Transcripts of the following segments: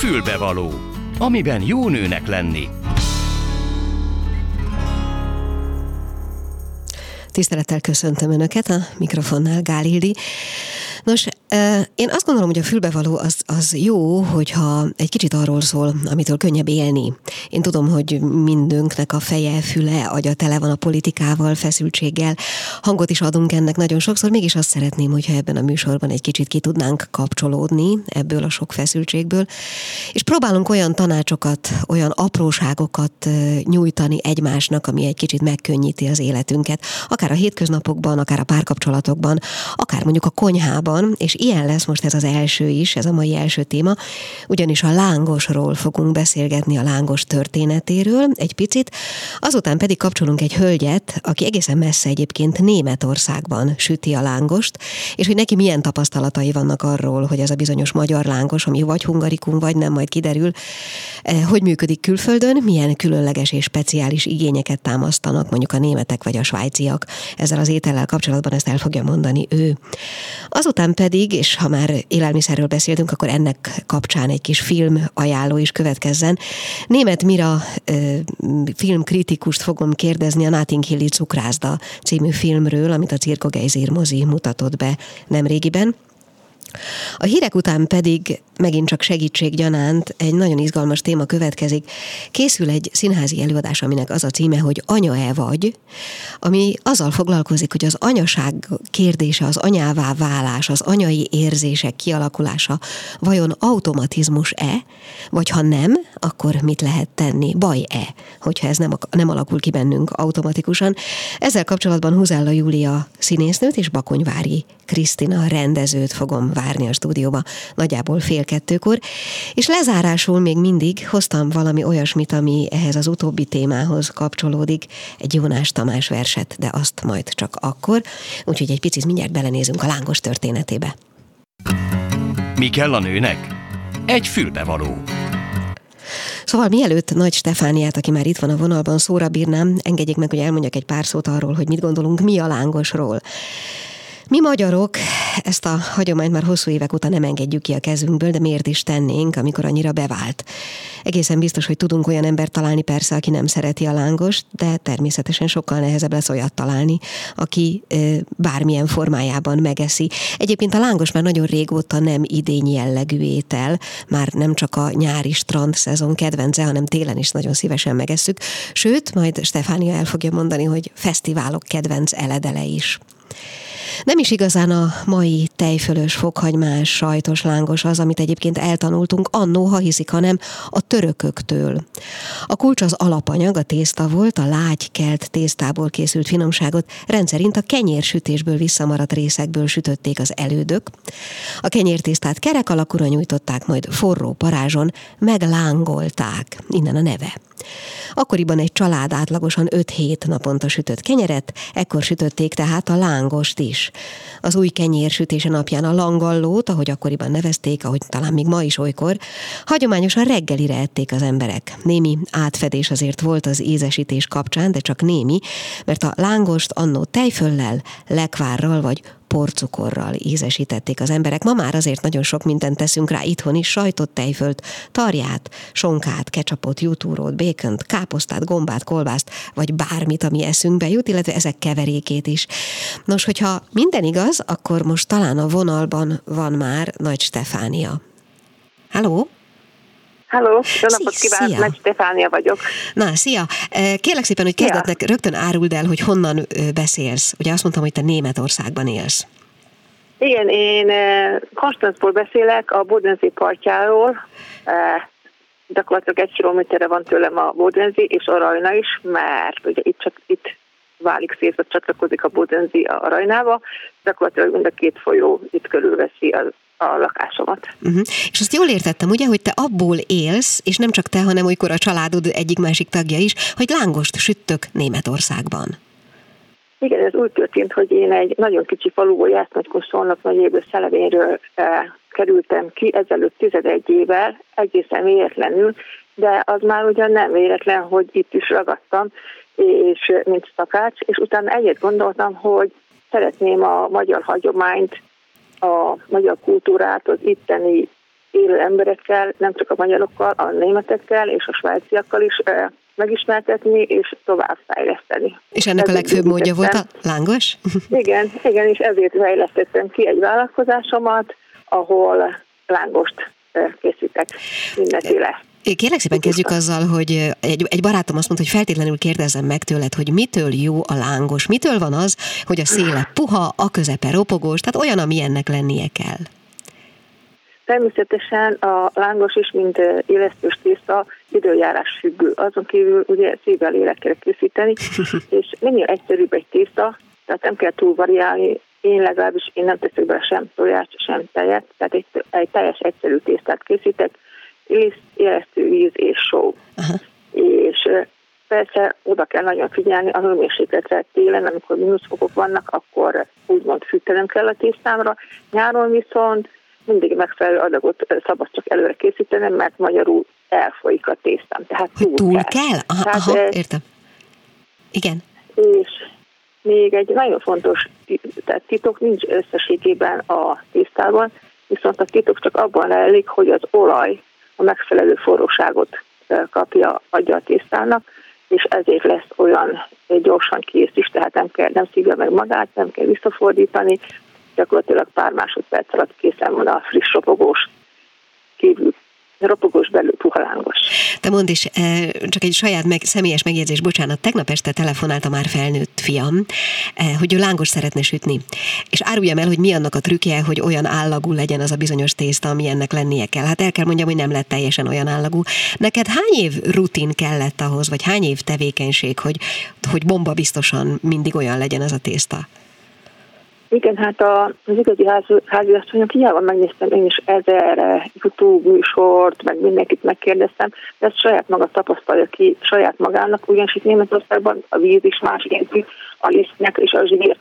Fülbevaló, amiben jó nőnek lenni. Tisztelettel köszöntöm Önöket a mikrofonnál, Gálildi. Nos, én azt gondolom, hogy a fülbevaló az, az jó, hogyha egy kicsit arról szól, amitől könnyebb élni. Én tudom, hogy mindünknek a feje, füle, agya tele van a politikával, feszültséggel. Hangot is adunk ennek nagyon sokszor, mégis azt szeretném, hogyha ebben a műsorban egy kicsit ki tudnánk kapcsolódni ebből a sok feszültségből. És próbálunk olyan tanácsokat, olyan apróságokat nyújtani egymásnak, ami egy kicsit megkönnyíti az életünket. Akár a hétköznapokban, akár a párkapcsolatokban, akár mondjuk a konyhában, és ilyen lesz most ez az első is, ez a mai első téma, ugyanis a lángosról fogunk beszélgetni, a lángos történetéről egy picit, azután pedig kapcsolunk egy hölgyet, aki egészen messze egyébként Németországban süti a lángost, és hogy neki milyen tapasztalatai vannak arról, hogy ez a bizonyos magyar lángos, ami vagy hungarikum, vagy nem, majd kiderül, eh, hogy működik külföldön, milyen különleges és speciális igényeket támasztanak mondjuk a németek vagy a svájciak. Ezzel az étellel kapcsolatban ezt el fogja mondani ő. Azután pedig és ha már élelmiszerről beszéltünk, akkor ennek kapcsán egy kis film ajánló is következzen. Német Mira filmkritikust fogom kérdezni a Notting Hilli Cukrászda című filmről, amit a Cirko mozi mutatott be nemrégiben. A hírek után pedig megint csak segítséggyanánt egy nagyon izgalmas téma következik. Készül egy színházi előadás, aminek az a címe, hogy Anya-e vagy, ami azzal foglalkozik, hogy az anyaság kérdése, az anyává válás, az anyai érzések kialakulása vajon automatizmus-e, vagy ha nem, akkor mit lehet tenni? Baj-e, hogyha ez nem, nem alakul ki bennünk automatikusan? Ezzel kapcsolatban Huzella Júlia színésznőt és Bakonyvári Krisztina rendezőt fogom várni a stúdióba nagyjából fél kettőkor, és lezárásul még mindig hoztam valami olyasmit, ami ehhez az utóbbi témához kapcsolódik, egy Jónás Tamás verset, de azt majd csak akkor, úgyhogy egy picit mindjárt belenézünk a lángos történetébe. Mi kell a nőnek? Egy fülbevaló. Szóval mielőtt Nagy Stefániát, aki már itt van a vonalban, szóra bírnám, engedjék meg, hogy elmondjak egy pár szót arról, hogy mit gondolunk mi a lángosról. Mi magyarok ezt a hagyományt már hosszú évek óta nem engedjük ki a kezünkből, de miért is tennénk, amikor annyira bevált? Egészen biztos, hogy tudunk olyan embert találni persze, aki nem szereti a lángost, de természetesen sokkal nehezebb lesz olyat találni, aki bármilyen formájában megeszi. Egyébként a lángos már nagyon régóta nem idény jellegű étel, már nem csak a nyári strand szezon kedvence, hanem télen is nagyon szívesen megesszük. Sőt, majd Stefánia el fogja mondani, hogy fesztiválok kedvenc eledele is. Nem is igazán a mai tejfölös, fokhagymás, sajtos lángos az, amit egyébként eltanultunk annó, ha hiszik, hanem a törököktől. A kulcs az alapanyag, a tészta volt, a lágy kelt tésztából készült finomságot rendszerint a kenyérsütésből visszamaradt részekből sütötték az elődök. A kenyértésztát kerek alakúra nyújtották, majd forró parázson meglángolták. Innen a neve. Akkoriban egy család átlagosan 5-7 naponta sütött kenyeret, ekkor sütötték tehát a lángost is. Az új kenyér sütése napján a langallót, ahogy akkoriban nevezték, ahogy talán még ma is olykor, hagyományosan reggelire ették az emberek. Némi átfedés azért volt az ízesítés kapcsán, de csak némi, mert a lángost annó tejföllel, lekvárral vagy porcukorral ízesítették az emberek. Ma már azért nagyon sok mindent teszünk rá itthon is, sajtot, tejfölt, tarját, sonkát, kecsapot, jutúrót, békönt, káposztát, gombát, kolbászt, vagy bármit, ami eszünkbe jut, illetve ezek keverékét is. Nos, hogyha minden igaz, akkor most talán a vonalban van már Nagy Stefánia. Halló? Halló, jó napot kívánok, Nagy Stefánia vagyok. Na, szia! Kérlek szépen, hogy kezdetnek rögtön áruld el, hogy honnan beszélsz. Ugye azt mondtam, hogy te Németországban élsz. Igen, én Konstanzból beszélek, a Bodenzi partjáról. Gyakorlatilag egy kilométerre van tőlem a Bodenzi, és a Rajna is, mert ugye itt csak itt válik szét, vagy csatlakozik a Bodenzi a Rajnába. Gyakorlatilag mind a két folyó itt körülveszi az a lakásomat. Uh-huh. És azt jól értettem, ugye, hogy te abból élsz, és nem csak te, hanem olykor a családod egyik-másik tagja is, hogy lángost süttök Németországban. Igen, ez úgy történt, hogy én egy nagyon kicsi faluból, Jásznagykoszolnak évő szelevényről eh, kerültem ki ezelőtt 11 évvel, egészen véletlenül, de az már ugyan nem véletlen, hogy itt is ragadtam, és mint szakács, és utána egyet gondoltam, hogy szeretném a magyar hagyományt a magyar kultúrát, az itteni élő emberekkel, nem csak a magyarokkal, a németekkel és a svájciakkal is megismertetni és továbbfejleszteni. És ennek a legfőbb módja volt a lángos? Igen, igen, és ezért fejlesztettem ki egy vállalkozásomat, ahol lángost készítek mindenféle Kérlek szépen kezdjük azzal, hogy egy, egy barátom azt mondta, hogy feltétlenül kérdezzem meg tőled, hogy mitől jó a lángos, mitől van az, hogy a széle puha, a közepe ropogós, tehát olyan, ami ennek lennie kell. Természetesen a lángos is, mint élesztős tészta, időjárás függő. Azon kívül ugye szívvel lélekkel készíteni, és minél egyszerűbb egy tészta, tehát nem kell túl variálni, én legalábbis én nem teszek bele sem tojást, sem tejet, tehát egy, egy teljes egyszerű tésztát készítek, élesztő víz és só. És persze oda kell nagyon figyelni a hőmérsékletre télen, amikor mínuszfokok vannak, akkor úgymond fűtenem kell a tésztámra. Nyáron viszont mindig megfelelő adagot szabad csak előre készítenem, mert magyarul elfolyik a tésztám. Tehát túl, túl kell? kell? Aha, Tehát, aha, értem. Igen. És még egy nagyon fontos tehát titok nincs összességében a tésztában, viszont a titok csak abban rejlik, hogy az olaj a megfelelő forróságot kapja, adja a tésztának, és ezért lesz olyan gyorsan kész is, tehát nem, kell, nem szívja meg magát, nem kell visszafordítani, gyakorlatilag pár másodperc alatt készen van a friss ropogós kívül ropogós belül puhalángos. Te mondd is, eh, csak egy saját meg, személyes megjegyzés, bocsánat, tegnap este telefonálta már felnőtt fiam, eh, hogy ő lángos szeretne sütni. És áruljam el, hogy mi annak a trükkje, hogy olyan állagú legyen az a bizonyos tészta, ami ennek lennie kell. Hát el kell mondjam, hogy nem lett teljesen olyan állagú. Neked hány év rutin kellett ahhoz, vagy hány év tevékenység, hogy, hogy bomba biztosan mindig olyan legyen az a tészta? Igen, hát a, az igazi ház, háziasszonyok hiába megnéztem én is ezer YouTube műsort, meg mindenkit megkérdeztem, de ezt saját maga tapasztalja ki saját magának, ugyanis itt Németországban a víz is más értű, a lisztnek és a zsír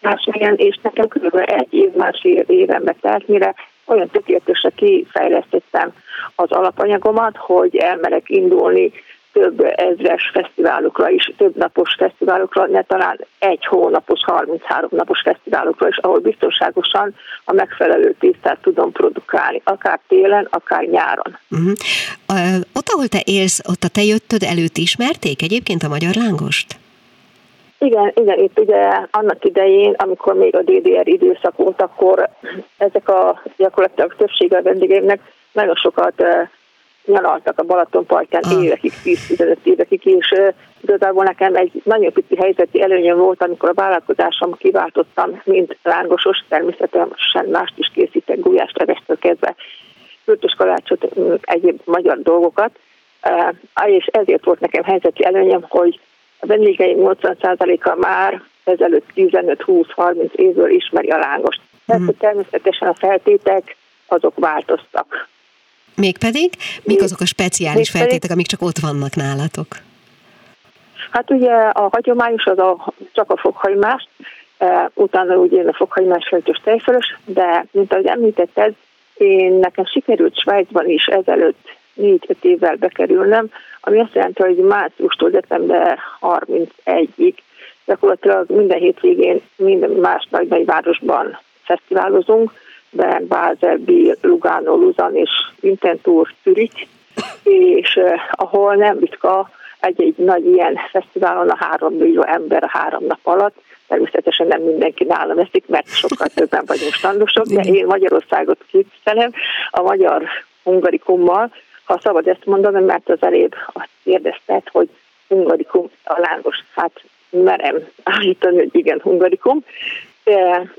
más milyen, és nekem kb. egy év, másfél évenbe telt, mire olyan tökéletesen kifejlesztettem az alapanyagomat, hogy elmerek indulni több ezres fesztiválokra is, több napos fesztiválokra, ne talán egy hónapos, 33 napos fesztiválokra is, ahol biztonságosan a megfelelő tésztát tudom produkálni, akár télen, akár nyáron. Uh-huh. Uh, ott, ahol te élsz, ott a te jöttöd előtt ismerték egyébként a magyar lángost? Igen, igen, itt ugye annak idején, amikor még a DDR időszak volt, akkor ezek a gyakorlatilag többsége a vendégeimnek nagyon sokat nyaraltak a Balaton partján ah. évekig, 10-15 évekig, és uh, igazából nekem egy nagyon pici helyzeti előnyöm volt, amikor a vállalkozásom kiváltottam, mint lángosos, természetesen mást is készítek, gulyást, levestől kezdve, kürtös kalácsot, egyéb magyar dolgokat, uh, és ezért volt nekem helyzeti előnyöm, hogy a vendégeim 80%-a már ezelőtt 15-20-30 évből ismeri a lángost. Mm. természetesen a feltétek azok változtak. Mégpedig? Mik azok a speciális feltétek, amik csak ott vannak nálatok? Hát ugye a hagyományos az a, csak a fokhagymás, e, utána ugye a fokhagymás sajtos tejfölös, de mint ahogy említetted, én nekem sikerült Svájcban is ezelőtt négy-öt évvel bekerülnem, ami azt jelenti, hogy márciustól december 31-ig gyakorlatilag minden hétvégén minden más nagy-nagy városban fesztiválozunk, Bern, Basel, Biel, Lugano, Luzan és Winterthur, Zürich, és uh, ahol nem ritka egy-egy nagy ilyen fesztiválon a három millió ember a három nap alatt, természetesen nem mindenki nálam eszik, mert sokkal többen vagyunk standosok, de én Magyarországot képzelem a magyar hungarikummal, ha szabad ezt mondanom, mert az elébb azt kérdezted, hogy hungarikum a lángos, hát merem állítani, hogy igen, hungarikum,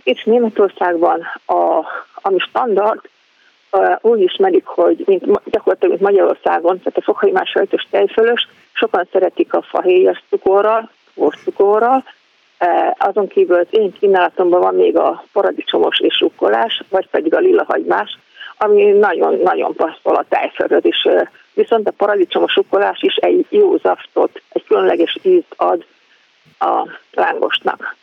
itt Németországban, a, ami standard, úgy ismerik, hogy mint, gyakorlatilag mint Magyarországon, tehát a fokhagymás sajtos tejfölös, sokan szeretik a fahéjas cukorral, cukorral, azon kívül az én kínálatomban van még a paradicsomos és rukkolás, vagy pedig a lila hagymás, ami nagyon-nagyon passzol a tejfölhöz is. Viszont a paradicsomos rukkolás is egy jó zaftot, egy különleges ízt ad a lángosnak.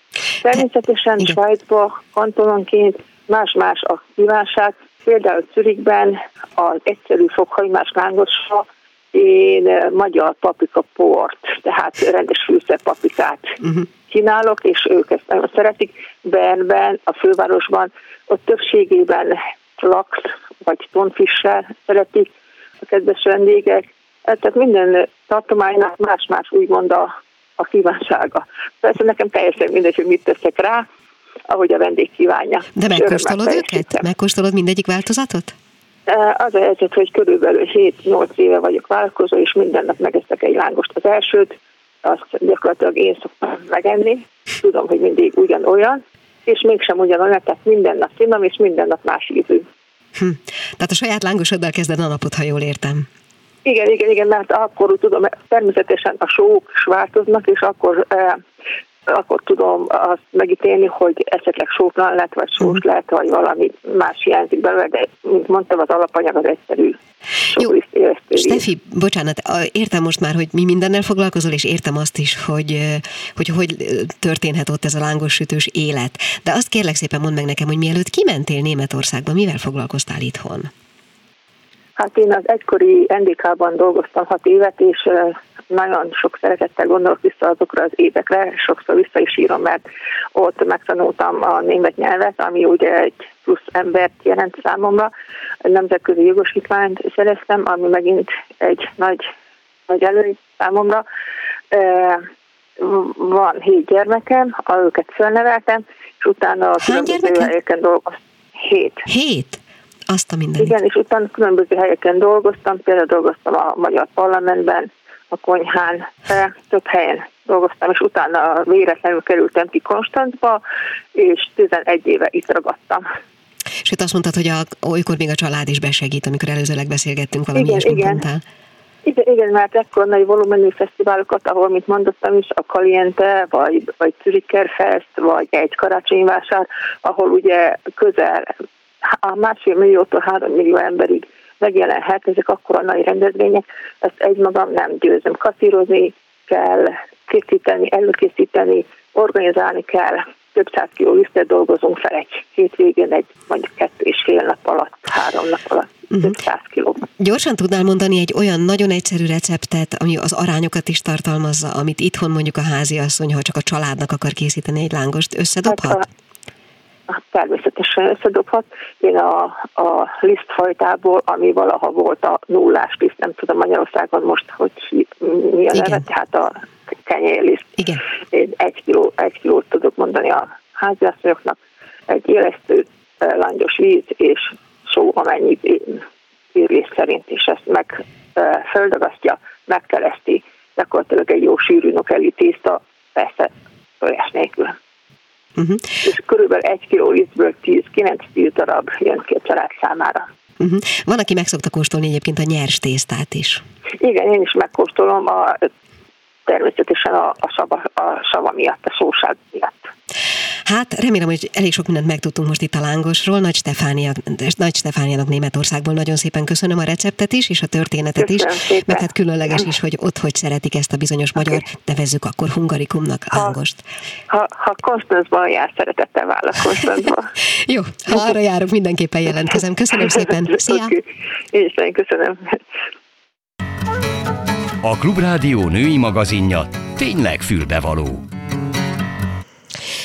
Természetesen Igen. Svájcba kantononként más-más a kívánság. Például Zürichben az egyszerű fokhagymás lángosra én eh, magyar paprika port, tehát rendes fűszer paprikát uh-huh. kínálok, és ők ezt nagyon szeretik. Bernben, a fővárosban, ott többségében lax, vagy tonfissel szeretik a kedves vendégek. Tehát minden tartománynak más-más úgymond a, a kívánsága. Persze nekem teljesen mindegy, hogy mit teszek rá, ahogy a vendég kívánja. De megkóstolod őket? Megkóstolod mindegyik változatot? Az a helyzet, hogy körülbelül 7-8 éve vagyok vállalkozó, és minden nap megeszek egy lángost az elsőt, azt gyakorlatilag én szoktam megenni, tudom, hogy mindig ugyanolyan, és mégsem ugyanolyan, tehát minden nap finom, és minden nap más ízű. Hm. Tehát a saját lángosoddal kezded a napot, ha jól értem. Igen, igen, igen, mert akkor tudom, természetesen a sók is változnak, és akkor eh, akkor tudom azt megítélni, hogy esetleg sótlan lett, vagy sós uh-huh. lett, vagy valami más hiányzik belőle, de mint mondtam, az alapanyag az egyszerű. Jó, Stefi, bocsánat, értem most már, hogy mi mindennel foglalkozol, és értem azt is, hogy, hogy hogy történhet ott ez a lángos sütős élet. De azt kérlek szépen mondd meg nekem, hogy mielőtt kimentél Németországba, mivel foglalkoztál itthon? Hát én az egykori NDK-ban dolgoztam hat évet, és nagyon sok szeretettel gondolok vissza azokra az évekre, sokszor vissza is írom, mert ott megtanultam a német nyelvet, ami ugye egy plusz embert jelent számomra. Nemzetközi jogosítványt szereztem, ami megint egy nagy, nagy előny számomra. Van hét gyermekem, őket fölneveltem, és utána a különböző helyeken dolgoztam. Hét. Hét? Azt a mindenit. Igen, és utána különböző helyeken dolgoztam, például dolgoztam a Magyar Parlamentben, a konyhán, több helyen dolgoztam, és utána véletlenül kerültem ki Konstantba, és 11 éve itt ragadtam. És itt azt mondtad, hogy a, olykor még a család is besegít, amikor előzőleg beszélgettünk valami igen, igen. mondtál. Igen, igen, mert ekkor nagy volumenű fesztiválokat, ahol, mint mondottam is, a Kaliente, vagy, vagy Züricher Fest, vagy egy karácsonyvásár, ahol ugye közel a másfél milliótól három millió emberig megjelenhet, ezek akkor a nagy rendezvények, ezt egymagam nem győzöm. Katírozni kell, készíteni, előkészíteni, organizálni kell, több száz kiló lisztet dolgozunk fel egy hétvégén, egy mondjuk kettő és fél nap alatt, három nap alatt. Uh-huh. Több száz kiló. Gyorsan tudnál mondani egy olyan nagyon egyszerű receptet, ami az arányokat is tartalmazza, amit itthon mondjuk a háziasszony, ha csak a családnak akar készíteni egy lángost, összedobhat? Hát, természetesen összedobhat. Én a, a lisztfajtából, ami valaha volt a nullás liszt, nem tudom Magyarországon most, hogy mi a neve, tehát a kenyérliszt. Igen. Én egy, kiló, egy kilót tudok mondani a háziasszonyoknak, egy élesztő langyos víz és só, amennyi írlés szerint, és ezt meg földagasztja, megkereszti, gyakorlatilag egy jó sűrű nokeli tészta, persze tojás nélkül. Uh-huh. És körülbelül egy kiló lisztből 10-9-10 darab jön ki a család számára. Uh-huh. Van, aki meg szokta kóstolni egyébként a nyers tésztát is. Igen, én is megkóstolom, a, természetesen a, a, sava, a sava miatt, a szóság miatt. Hát remélem, hogy elég sok mindent megtudtunk most itt a lángosról. Nagy, Stefánia, Nagy Stefániának Németországból nagyon szépen köszönöm a receptet is, és a történetet köszönöm is, szépen. meg hát különleges is, hogy ott hogy szeretik ezt a bizonyos okay. magyar, nevezzük akkor hungarikumnak lángost. Ha, ha, ha Konstanzban jár, szeretettel válok Konstanzban. Jó, ha arra járok, mindenképpen jelentkezem. Köszönöm szépen. Szia! Okay. Én köszönöm. A Klubrádió női magazinja tényleg fülbevaló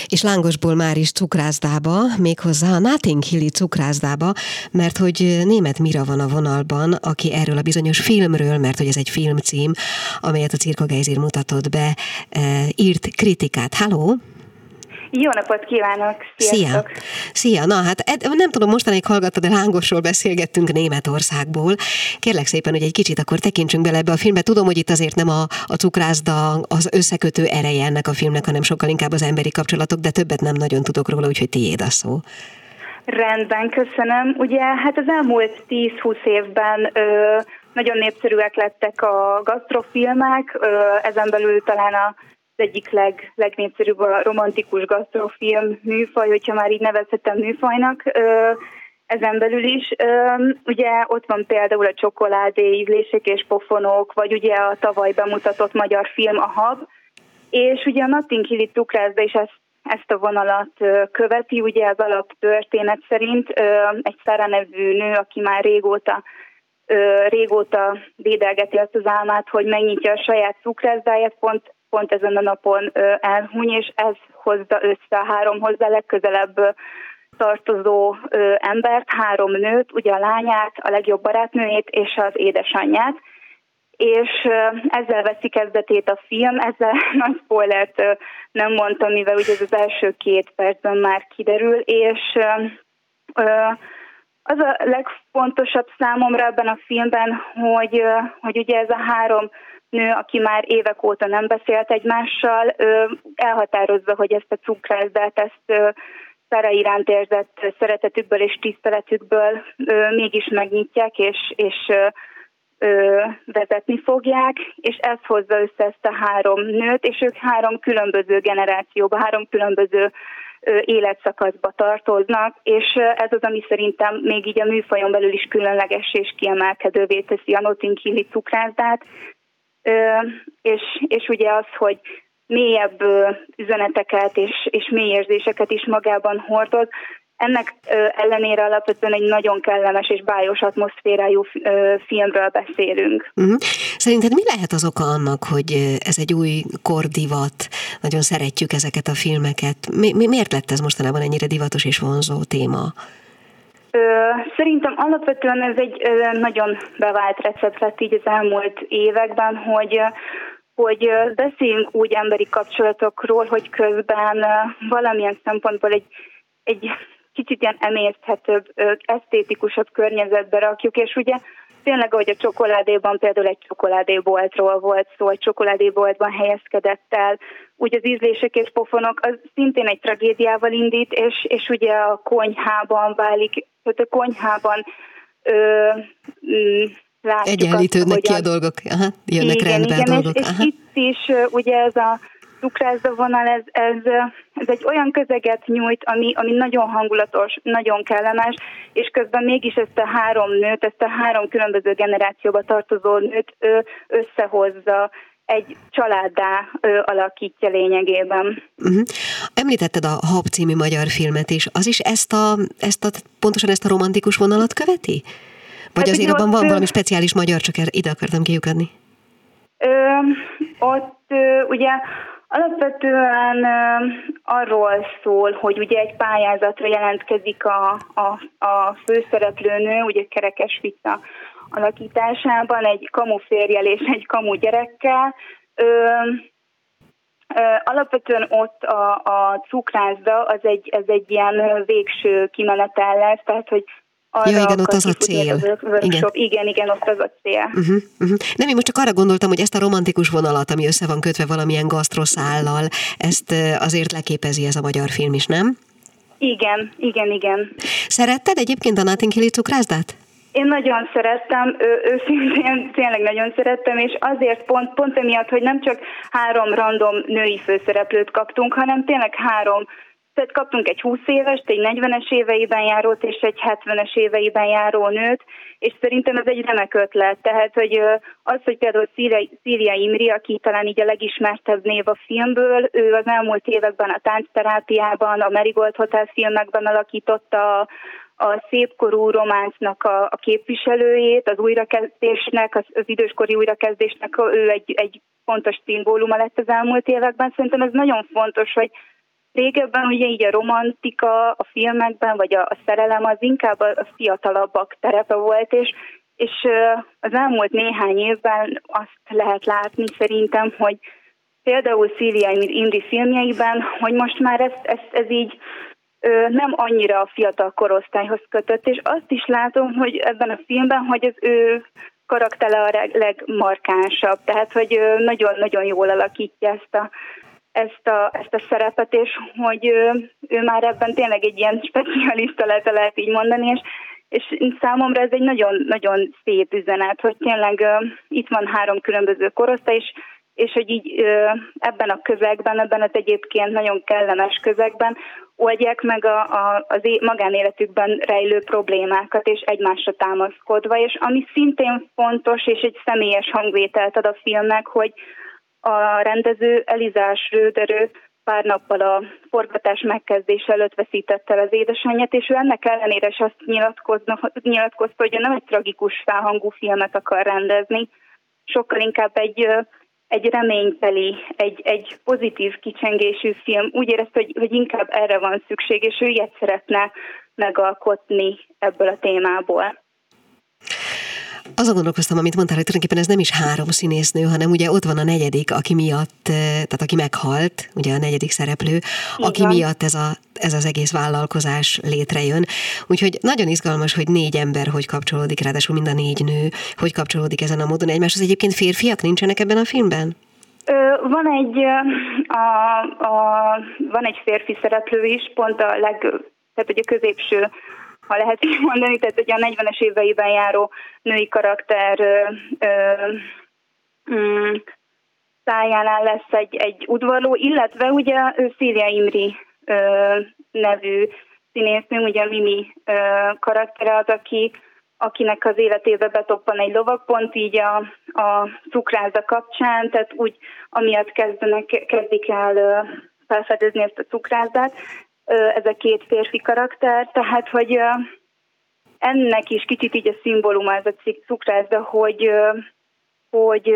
és lángosból már is cukrászdába, méghozzá a Notting Hilli cukrászdába, mert hogy német Mira van a vonalban, aki erről a bizonyos filmről, mert hogy ez egy filmcím, amelyet a Cirka Geizir mutatott be, eh, írt kritikát. Halló! Jó napot kívánok! Sziasztok! Szia! Szia! Na hát nem tudom, mostanáig hallgattad, de lángosról beszélgettünk Németországból. Kérlek szépen, hogy egy kicsit akkor tekintsünk bele ebbe a filmbe. Tudom, hogy itt azért nem a, a cukrászda az összekötő ereje ennek a filmnek, hanem sokkal inkább az emberi kapcsolatok, de többet nem nagyon tudok róla, úgyhogy tiéd a szó. Rendben, köszönöm. Ugye hát az elmúlt 10-20 évben ö, nagyon népszerűek lettek a gasztrofilmek, ö, ezen belül talán a egyik leg, legnépszerűbb a romantikus gasztrofilm műfaj, hogyha már így nevezhetem műfajnak, ezen belül is. Ugye ott van például a csokoládé ízlések és pofonok, vagy ugye a tavaly bemutatott magyar film a Hab, és ugye a Notting Hilli cukrászda is ezt, ezt a vonalat követi, ugye az alaptörténet szerint egy Szára nevű nő, aki már régóta régóta védelgeti azt az álmát, hogy megnyitja a saját cukrászdáját, pont pont ezen a napon elhuny, és ez hozza össze a három hozzá legközelebb tartozó embert, három nőt, ugye a lányát, a legjobb barátnőjét és az édesanyját, és ezzel veszi kezdetét a film, ezzel nagy spoilert nem mondtam, mivel ugye ez az első két percben már kiderül, és az a legfontosabb számomra ebben a filmben, hogy, hogy ugye ez a három nő, aki már évek óta nem beszélt egymással, elhatározza, hogy ezt a cukrászdát, ezt Szára iránt érzett szeretetükből és tiszteletükből mégis megnyitják, és, és vezetni fogják, és ez hozza össze ezt a három nőt, és ők három különböző generációba, három különböző életszakaszba tartoznak, és ez az, ami szerintem még így a műfajon belül is különleges és kiemelkedővé teszi a Notting Hilli cukrászdát, és, és ugye az, hogy mélyebb üzeneteket és, és mély érzéseket is magában hordoz, ennek ellenére alapvetően egy nagyon kellemes és bájos atmoszférájú filmről beszélünk. Uh-huh. Szerinted mi lehet az oka annak, hogy ez egy új kordivat, nagyon szeretjük ezeket a filmeket? Mi, mi, miért lett ez mostanában ennyire divatos és vonzó téma? Szerintem alapvetően ez egy nagyon bevált recept lett így az elmúlt években, hogy hogy beszéljünk úgy emberi kapcsolatokról, hogy közben valamilyen szempontból egy, egy kicsit ilyen emészthetőbb, esztétikusabb környezetbe rakjuk, és ugye tényleg, ahogy a csokoládéban például egy csokoládéboltról volt szó, egy csokoládéboltban helyezkedett el, úgy az ízlések és pofonok, az szintén egy tragédiával indít, és, és ugye a konyhában válik, tehát a konyhában ö, mm, látjuk Egyenlítődnek azt, ki a dolgok, Aha, jönnek igen, rendbe igen, dolgok. És, és itt is ugye ez a cukrászda vonal, ez, ez, ez egy olyan közeget nyújt, ami, ami nagyon hangulatos, nagyon kellemes, és közben mégis ezt a három nőt, ezt a három különböző generációba tartozó nőt összehozza, egy családdá ö, alakítja lényegében. Uh-huh. Említetted a Hab című magyar filmet is, az is ezt a, ezt a, pontosan ezt a romantikus vonalat követi? Vagy hát azért abban van valami speciális magyar, csak ide akartam kiukadni? Ö, ott ö, ugye Alapvetően arról szól, hogy ugye egy pályázatra jelentkezik a, a, a főszereplőnő, ugye Kerekes Vita alakításában egy kamu férjel és egy kamu gyerekkel. Ö, ö, alapvetően ott a, a cukrászda az egy, ez egy ilyen végső kimenetel lesz, tehát hogy arra ja, igen, ott az a cél. Igen. igen, igen, ott az a cél. Uh-huh, uh-huh. Nem, én most csak arra gondoltam, hogy ezt a romantikus vonalat, ami össze van kötve valamilyen gasztroszállal, ezt azért leképezi ez a magyar film is, nem? Igen, igen, igen. Szeretted egyébként a Notting Hill cukrászdát? Én nagyon szerettem, őszintén tényleg nagyon szerettem, és azért pont, pont emiatt, hogy nem csak három random női főszereplőt kaptunk, hanem tényleg három tehát kaptunk egy 20 éves, egy 40-es éveiben járót és egy 70-es éveiben járó nőt, és szerintem ez egy remek ötlet. Tehát, hogy az, hogy például Szíria Imri, aki talán így a legismertebb név a filmből, ő az elmúlt években a táncterápiában, a Marigold Hotel filmekben alakította a, a szépkorú románcnak a, a képviselőjét, az újrakezdésnek, az, az időskori újrakezdésnek ő egy, egy fontos szimbóluma lett az elmúlt években. Szerintem ez nagyon fontos, hogy Régebben ugye így a romantika a filmekben, vagy a, a szerelem az inkább a, a fiatalabbak terepe volt, és, és az elmúlt néhány évben azt lehet látni szerintem, hogy például Szília Indi filmjeiben, hogy most már ez, ez, ez így nem annyira a fiatal korosztályhoz kötött, és azt is látom, hogy ebben a filmben, hogy az ő karaktere a legmarkánsabb, tehát hogy nagyon-nagyon jól alakítja ezt a ezt a, ezt a szerepet, és hogy ő, ő már ebben tényleg egy ilyen specialista lehet, lehet így mondani, és, és számomra ez egy nagyon-nagyon szép üzenet, hogy tényleg uh, itt van három különböző korosztály, és, és hogy így uh, ebben a közegben, ebben az egyébként nagyon kellemes közegben oldják meg a, a, az é- magánéletükben rejlő problémákat, és egymásra támaszkodva, és ami szintén fontos, és egy személyes hangvételt ad a filmnek, hogy a rendező Elizás Rőderő pár nappal a forgatás megkezdése előtt veszítette el az édesanyját, és ő ennek ellenére is azt nyilatkozta, hogy nem egy tragikus felhangú filmet akar rendezni, sokkal inkább egy egy reményteli, egy, egy pozitív kicsengésű film. Úgy érezte, hogy, hogy inkább erre van szükség, és ő ilyet szeretne megalkotni ebből a témából azon gondolkoztam, amit mondtál, hogy tulajdonképpen ez nem is három színésznő, hanem ugye ott van a negyedik, aki miatt, eh, tehát aki meghalt, ugye a negyedik szereplő, Igen. aki miatt ez, a, ez az egész vállalkozás létrejön. Úgyhogy nagyon izgalmas, hogy négy ember hogy kapcsolódik, ráadásul mind a négy nő, hogy kapcsolódik ezen a módon egymáshoz. Egyébként férfiak nincsenek ebben a filmben? Van egy, a, a, van egy férfi szereplő is, pont a leg, tehát ugye a középső ha lehet így mondani, tehát hogy a 40-es éveiben járó női karakter ö, ö, mm, szájánál lesz egy, egy udvarló, illetve ugye ő Imri ö, nevű színésznő, ugye Mimi ö, karaktere az, aki, akinek az életébe betoppan egy lovakpont, így a, a cukráza kapcsán, tehát úgy amiatt kezdenek, kezdik el felfedezni ezt a cukrázát, ez a két férfi karakter, tehát hogy ennek is kicsit így a szimbóluma ez a cukrászda, hogy, hogy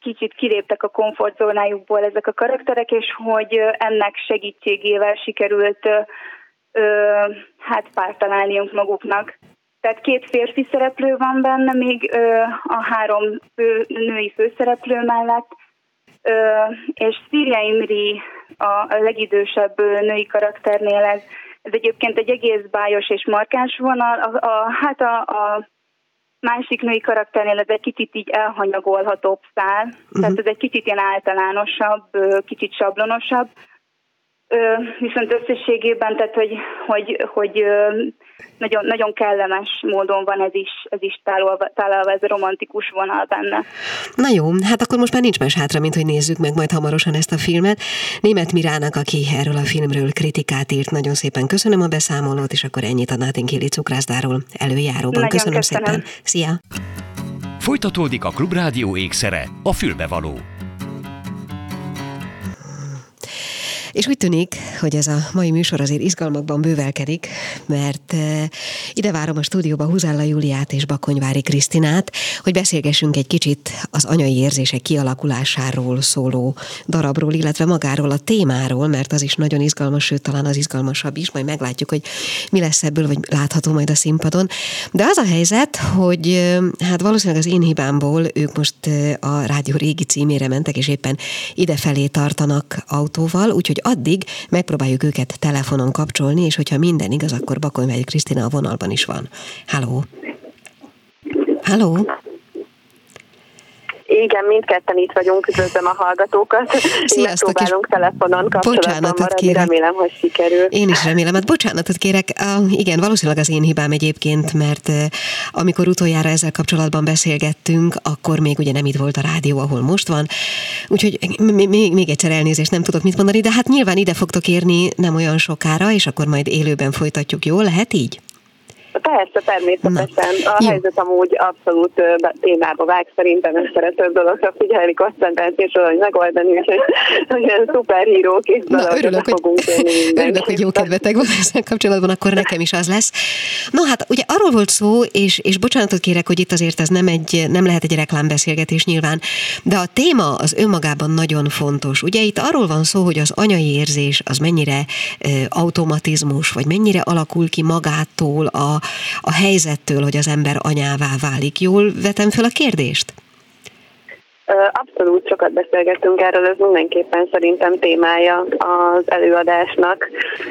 kicsit kiléptek a komfortzónájukból ezek a karakterek, és hogy ennek segítségével sikerült hát párt találniunk maguknak. Tehát két férfi szereplő van benne, még a három fő, női főszereplő mellett, és Szíria Imri a legidősebb női karakternél ez, ez egyébként egy egész bájos és markáns vonal. A, a, hát a, a másik női karakternél ez egy kicsit így elhanyagolhatóbb szál, uh-huh. tehát ez egy kicsit ilyen általánosabb, kicsit sablonosabb. Viszont összességében, tehát hogy, hogy, hogy nagyon, nagyon kellemes módon van ez is, ez is tálalva, tálalva, ez a romantikus vonal benne. Na jó, hát akkor most már nincs más hátra, mint hogy nézzük meg majd hamarosan ezt a filmet. Német Mirának, aki erről a filmről kritikát írt, nagyon szépen köszönöm a beszámolót, és akkor ennyit a Nátinkéli cukrászdáról előjáróban. Köszönöm, köszönöm szépen. Szia! Folytatódik a Klubrádió ékszere, a fülbevaló. És úgy tűnik, hogy ez a mai műsor azért izgalmakban bővelkedik, mert eh, ide várom a stúdióba Huzella Júliát és Bakonyvári Krisztinát, hogy beszélgessünk egy kicsit az anyai érzések kialakulásáról szóló darabról, illetve magáról a témáról, mert az is nagyon izgalmas, sőt talán az izgalmasabb is, majd meglátjuk, hogy mi lesz ebből, vagy látható majd a színpadon. De az a helyzet, hogy eh, hát valószínűleg az én hibámból ők most eh, a Rádió régi címére mentek, és éppen idefelé tartanak autóval, úgyhogy addig megpróbáljuk őket telefonon kapcsolni, és hogyha minden igaz, akkor Bakonyvágyi Krisztina a vonalban is van. Halló! Halló! Igen, mindketten itt vagyunk, üdvözlöm a hallgatókat. Sziasztok, Próbálunk telefonon kapcsolatban maradni, kérek. remélem, hogy sikerül. Én is remélem, hát bocsánatot kérek. Uh, igen, valószínűleg az én hibám egyébként, mert uh, amikor utoljára ezzel kapcsolatban beszélgettünk, akkor még ugye nem itt volt a rádió, ahol most van. Úgyhogy még, még egyszer elnézést nem tudok mit mondani, de hát nyilván ide fogtok érni nem olyan sokára, és akkor majd élőben folytatjuk. Jó, lehet így? Persze, természetesen. Na, a jó. helyzet amúgy abszolút témába vág, szerintem ez szerető dolog, figyelni, koncentrálni és valahogy megoldani, úgyhogy olyan szuper hírók és Na, örülök, hogy, fogunk örülök, hogy jó kedvetek van ezzel kapcsolatban, akkor nekem is az lesz. No hát, ugye arról volt szó, és, és bocsánatot kérek, hogy itt azért ez nem, egy, nem lehet egy reklámbeszélgetés nyilván, de a téma az önmagában nagyon fontos. Ugye itt arról van szó, hogy az anyai érzés az mennyire e, automatizmus, vagy mennyire alakul ki magától a, a helyzettől, hogy az ember anyává válik. Jól vetem fel a kérdést? Abszolút sokat beszélgettünk erről, ez mindenképpen szerintem témája az előadásnak.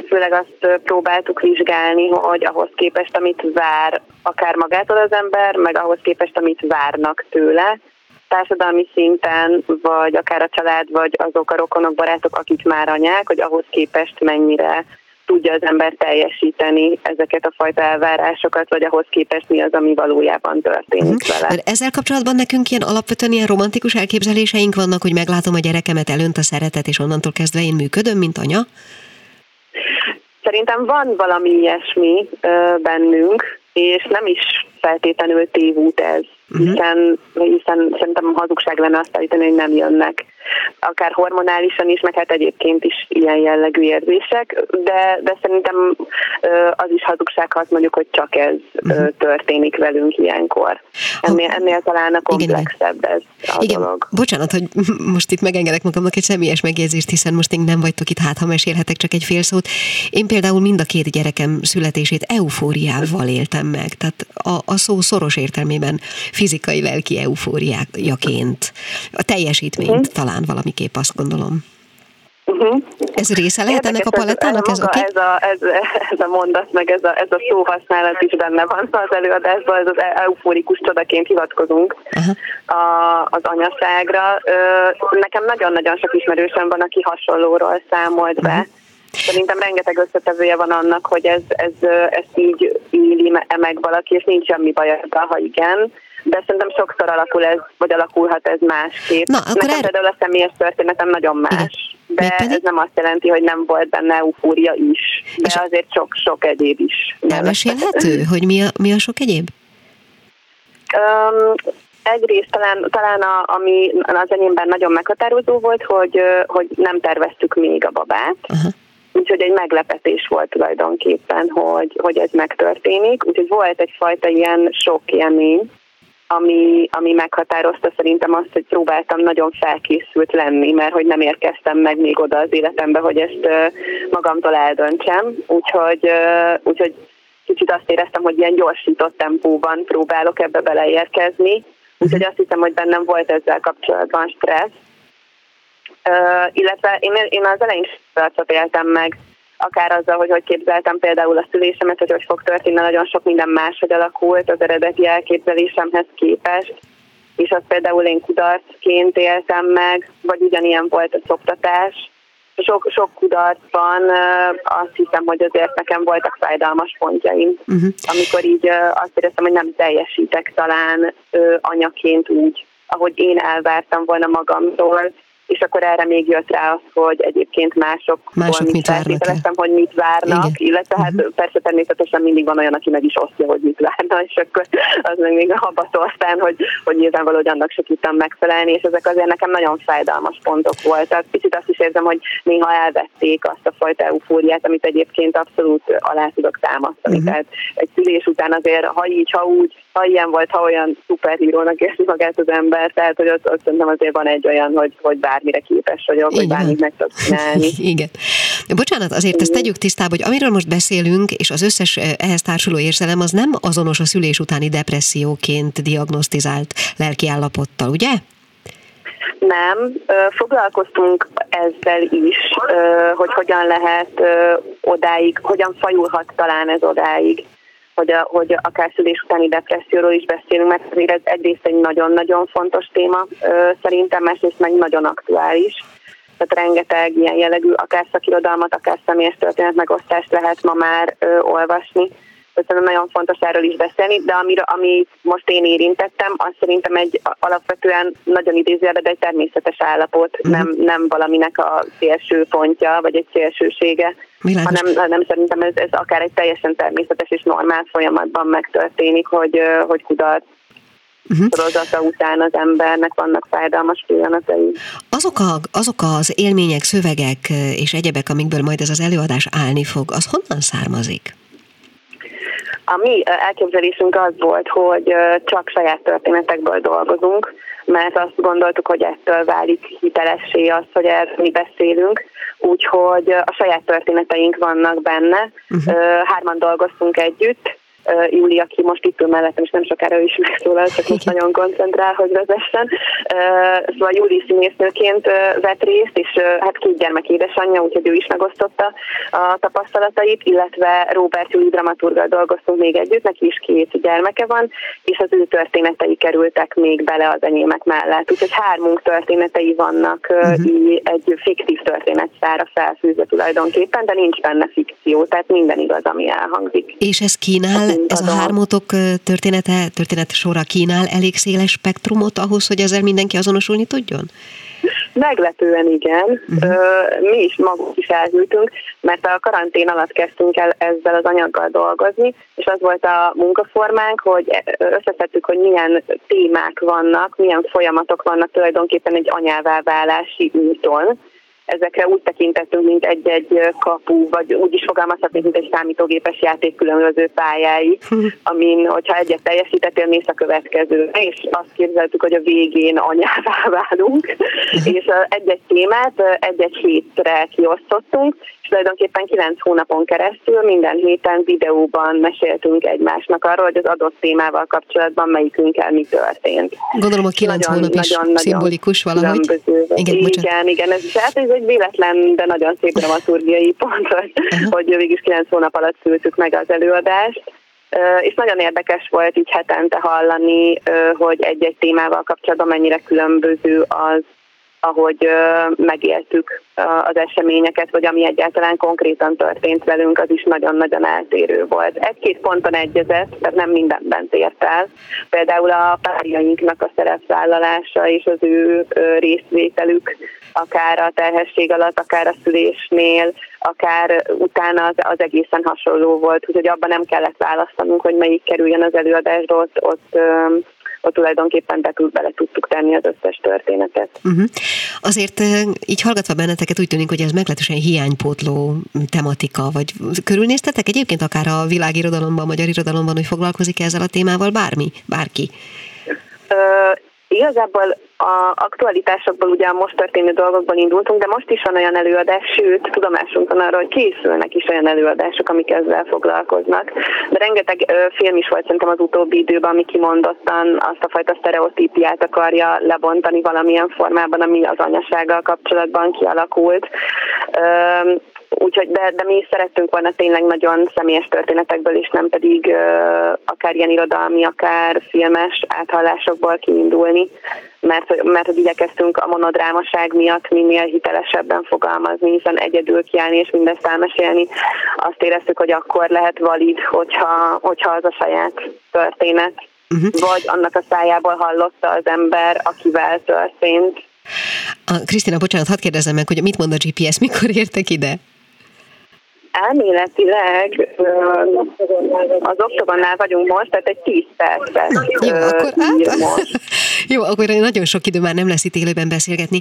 Főleg azt próbáltuk vizsgálni, hogy ahhoz képest, amit vár akár magától az ember, meg ahhoz képest, amit várnak tőle, társadalmi szinten, vagy akár a család, vagy azok a rokonok, barátok, akik már anyák, hogy ahhoz képest mennyire tudja az ember teljesíteni ezeket a fajta elvárásokat, vagy ahhoz képest mi az, ami valójában történik uh-huh. vele. Ezzel kapcsolatban nekünk ilyen alapvetően ilyen romantikus elképzeléseink vannak, hogy meglátom a gyerekemet, elönt a szeretet, és onnantól kezdve én működöm, mint anya? Szerintem van valami ilyesmi ö, bennünk, és nem is feltétlenül tévút ez. Hiszen, hiszen szerintem hazugság lenne azt állítani, hogy nem jönnek akár hormonálisan is, meg hát egyébként is ilyen jellegű érzések, de, de szerintem az is hazugság, ha azt mondjuk, hogy csak ez uh-huh. történik velünk ilyenkor. Ennél, ennél talán a komplexebb ez a Igen, dolog. bocsánat, hogy most itt megengedek magamnak egy személyes megjegyzést, hiszen most én nem vagytok itt, hát ha mesélhetek csak egy fél szót. Én például mind a két gyerekem születését eufóriával éltem meg, tehát a, a szó szoros értelmében fizikai, lelki eufóriájaként. A teljesítményt uh-huh. talán valamiképp azt gondolom. Uh-huh. Ez része lehet Érdekes, ennek a palettának? Ez, ez, okay? ez, a, ez, ez a mondat, meg ez a, ez a szóhasználat is benne van az előadásban, ez az eufórikus csodaként hivatkozunk uh-huh. a, az anyaságra. Nekem nagyon-nagyon sok ismerősöm van, aki hasonlóról számolt be. Uh-huh. Szerintem rengeteg összetevője van annak, hogy ez, ez, ez így éli meg valaki, és nincs semmi baj ezzel, ha igen de szerintem sokszor alakul ez, vagy alakulhat ez másképp. Na, akkor Nekem er... például a személyes történetem nagyon más. Igen. De ez nem azt jelenti, hogy nem volt benne eufória is. De És azért sok-sok egyéb is. Elmesélhető, hogy mi a, mi a sok egyéb? Um, egyrészt talán, talán a, ami az enyémben nagyon meghatározó volt, hogy, hogy nem terveztük még a babát. Uh-huh. Úgyhogy egy meglepetés volt tulajdonképpen, hogy, hogy ez megtörténik. Úgyhogy volt egyfajta ilyen sok élmény, ami, ami meghatározta szerintem azt, hogy próbáltam nagyon felkészült lenni, mert hogy nem érkeztem meg még oda az életembe, hogy ezt magamtól eldöntsem. Úgyhogy, úgyhogy kicsit azt éreztem, hogy ilyen gyorsított tempóban próbálok ebbe beleérkezni. Úgyhogy azt hiszem, hogy bennem volt ezzel kapcsolatban stressz. Uh, illetve én, én az elején éltem meg akár azzal, hogy hogy képzeltem például a szülésemet, hogy hogy fog történni, nagyon sok minden máshogy alakult az eredeti elképzelésemhez képest, és azt például én kudarcként éltem meg, vagy ugyanilyen volt a szoktatás. Sok, sok kudarcban azt hiszem, hogy azért nekem voltak fájdalmas pontjaim, uh-huh. amikor így azt éreztem, hogy nem teljesítek talán anyaként úgy, ahogy én elvártam volna magamtól, és akkor erre még jött rá az, hogy egyébként mások, mások mit várnak hogy mit várnak, Igen. illetve hát uh-huh. persze természetesen mindig van olyan, aki meg is osztja, hogy mit várna, és akkor az meg még abba aztán, hogy, hogy nyilvánvaló, hogy annak se tudtam megfelelni, és ezek azért nekem nagyon fájdalmas pontok voltak. Picit azt is érzem, hogy néha elvették azt a fajta eufóriát, amit egyébként abszolút alá tudok támasztani. Uh-huh. Tehát egy szülés után azért, ha így, ha úgy, ha ilyen volt, ha olyan szuperhírónak érzi magát az ember, tehát hogy ott, ott szerintem azért van egy olyan, hogy, hogy bármire képes vagyok, hogy bármit meg tudok csinálni. Igen. Bocsánat, azért ezt tegyük tisztába, hogy amiről most beszélünk, és az összes eh, ehhez társuló érzelem, az nem azonos a szülés utáni depresszióként diagnosztizált lelkiállapottal, ugye? Nem, foglalkoztunk ezzel is, hogy hogyan lehet odáig, hogyan fajulhat talán ez odáig hogy, a, hogy akár szülés utáni depresszióról is beszélünk, mert azért ez egyrészt egy nagyon-nagyon fontos téma szerintem, másrészt meg nagyon aktuális. Tehát rengeteg ilyen jellegű, akár szakirodalmat, akár személyes történet megosztást lehet ma már ö, olvasni szerintem nagyon fontos erről is beszélni, de amire, ami most én érintettem, az szerintem egy alapvetően nagyon idézőjelben, de egy természetes állapot, uh-huh. nem, nem valaminek a szélső pontja, vagy egy szélsősége, hanem, hanem szerintem ez, ez akár egy teljesen természetes és normál folyamatban megtörténik, hogy, hogy kudarc uh-huh. sorozata után az embernek vannak fájdalmas pillanatai. Azok, a, azok az élmények, szövegek és egyebek, amikből majd ez az előadás állni fog, az honnan származik? A mi elképzelésünk az volt, hogy csak saját történetekből dolgozunk, mert azt gondoltuk, hogy ettől válik hitelessé az, hogy erről mi beszélünk, úgyhogy a saját történeteink vannak benne. Uh-huh. Hárman dolgoztunk együtt, Júli, aki most itt ül mellettem, és nem sokára ő is megszólal, csak most nagyon koncentrál, hogy vezessen. Szóval Júli színésznőként vett részt, és hát két gyermek édesanyja, úgyhogy ő is megosztotta a tapasztalatait, illetve Robert Júli dramaturgal dolgoztunk még együtt, neki is két gyermeke van, és az ő történetei kerültek még bele az enyémek mellett. Úgyhogy hármunk történetei vannak uh-huh. így egy fiktív történetszára felfűzve tulajdonképpen, de nincs benne fikció, tehát minden igaz, ami elhangzik. És ez kínál ez a hármotok története, történet sora kínál elég széles spektrumot ahhoz, hogy ezzel mindenki azonosulni tudjon? Meglepően igen. Uh-huh. Mi is magunk is elhűltünk, mert a karantén alatt kezdtünk el ezzel az anyaggal dolgozni, és az volt a munkaformánk, hogy összeszedtük, hogy milyen témák vannak, milyen folyamatok vannak tulajdonképpen egy anyává válási úton, ezekre úgy tekintettünk, mint egy-egy kapu, vagy úgy is fogalmazhatunk, mint egy számítógépes játék különböző pályái, amin, hogyha egyet teljesítettél, mész a következő. És azt képzeltük, hogy a végén anyává válunk, és egy-egy témát egy-egy hétre kiosztottunk, és tulajdonképpen kilenc hónapon keresztül minden héten videóban meséltünk egymásnak arról, hogy az adott témával kapcsolatban melyikünkkel mi történt. Gondolom a kilenc nagyon, hónap is nagyon, szimbolikus valahogy. Igen, igen, igen, ez, hát ez egy véletlen, de nagyon szép dramaturgiai pont, hogy, uh-huh. hogy végig kilenc hónap alatt szültük meg az előadást. És nagyon érdekes volt így hetente hallani, hogy egy-egy témával kapcsolatban mennyire különböző az, ahogy megéltük az eseményeket, vagy ami egyáltalán konkrétan történt velünk, az is nagyon-nagyon eltérő volt. Egy-két ponton egyezett, tehát nem mindenben tért el. Például a párjainknak a szerepvállalása és az ő részvételük, akár a terhesség alatt, akár a szülésnél, akár utána az, az egészen hasonló volt, úgyhogy abban nem kellett választanunk, hogy melyik kerüljön az előadásra, ott, ott ott tulajdonképpen be, bele tudtuk tenni az összes történetet. Uh-huh. Azért így hallgatva benneteket úgy tűnik, hogy ez meglehetősen hiánypótló tematika, vagy körülnéztetek egyébként akár a világirodalomban, magyar irodalomban, hogy foglalkozik ezzel a témával bármi, bárki? Igazából a aktualitásokból ugye a most történő dolgokból indultunk, de most is van olyan előadás, sőt, tudomásunk van arra, hogy készülnek is olyan előadások, amik ezzel foglalkoznak. De rengeteg ö, film is volt szerintem az utóbbi időben, ami kimondottan azt a fajta sztereotípiát akarja lebontani valamilyen formában, ami az anyasággal kapcsolatban kialakult. Ö, Úgyhogy, de, de mi is szerettünk volna tényleg nagyon személyes történetekből is, nem pedig uh, akár ilyen irodalmi, akár filmes áthallásokból kiindulni, mert, mert hogy igyekeztünk a monodrámaság miatt minél hitelesebben fogalmazni, hiszen egyedül kiállni és mindezt elmesélni. Azt éreztük, hogy akkor lehet valid, hogyha, hogyha az a saját történet, uh-huh. vagy annak a szájából hallotta az ember, akivel történt. Krisztina, bocsánat, hadd kérdezzem meg, hogy mit mond a GPS, mikor értek ide? Elméletileg az oktogonnál vagyunk most, tehát egy 10 percet Jó, akkor át, most. Jó, akkor nagyon sok idő már nem lesz itt élőben beszélgetni.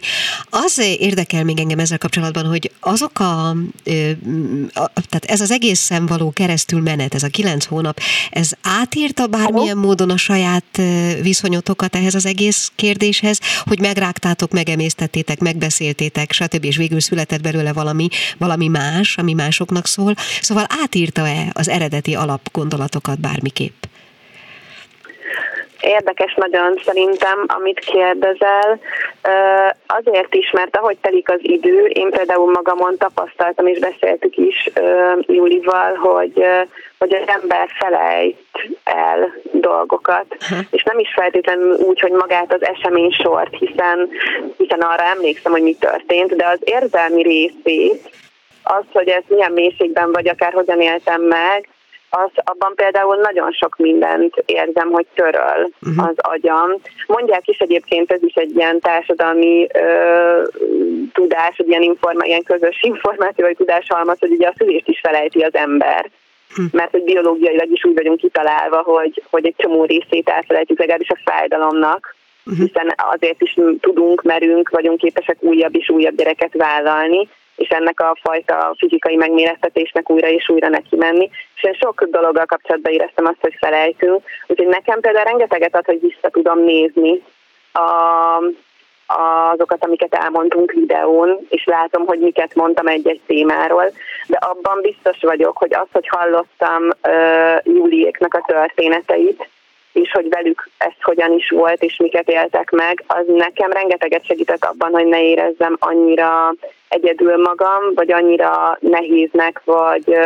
Az érdekel még engem ezzel kapcsolatban, hogy azok a, a tehát ez az egészen való keresztül menet, ez a kilenc hónap, ez átírta bármilyen módon a saját viszonyotokat ehhez az egész kérdéshez, hogy megrágtátok, megemésztettétek, megbeszéltétek, stb. és végül született belőle valami, valami más, ami másoknak szól. Szóval átírta-e az eredeti alapgondolatokat bármiképp? Érdekes nagyon szerintem, amit kérdezel. Azért is, mert ahogy telik az idő, én például magamon tapasztaltam, és beszéltük is Julival, hogy, hogy az ember felejt el dolgokat, uh-huh. és nem is feltétlenül úgy, hogy magát az esemény sort, hiszen, hiszen arra emlékszem, hogy mi történt, de az érzelmi részét, az, hogy ez milyen mélységben vagy akár hogyan éltem meg, az abban például nagyon sok mindent érzem, hogy töröl uh-huh. az agyam. Mondják is egyébként, ez is egy ilyen társadalmi ö, tudás, egy ilyen, informa, ilyen közös információ vagy tudáshalmaz, hogy ugye a szülést is felejti az ember. Uh-huh. Mert hogy biológiailag is úgy vagyunk kitalálva, hogy, hogy egy csomó részét elfelejtjük, legalábbis a fájdalomnak, uh-huh. hiszen azért is tudunk, merünk, vagyunk képesek újabb és újabb gyereket vállalni, és ennek a fajta fizikai megmérettetésnek újra és újra neki menni. És én sok dologgal kapcsolatban éreztem azt, hogy felejtünk. Úgyhogy nekem például rengeteget ad, hogy vissza tudom nézni a, azokat, amiket elmondtunk videón, és látom, hogy miket mondtam egy-egy témáról, de abban biztos vagyok, hogy az, hogy hallottam uh, Júliéknak a történeteit, és hogy velük ez hogyan is volt, és miket éltek meg, az nekem rengeteget segített abban, hogy ne érezzem annyira egyedül magam, vagy annyira nehéznek, vagy,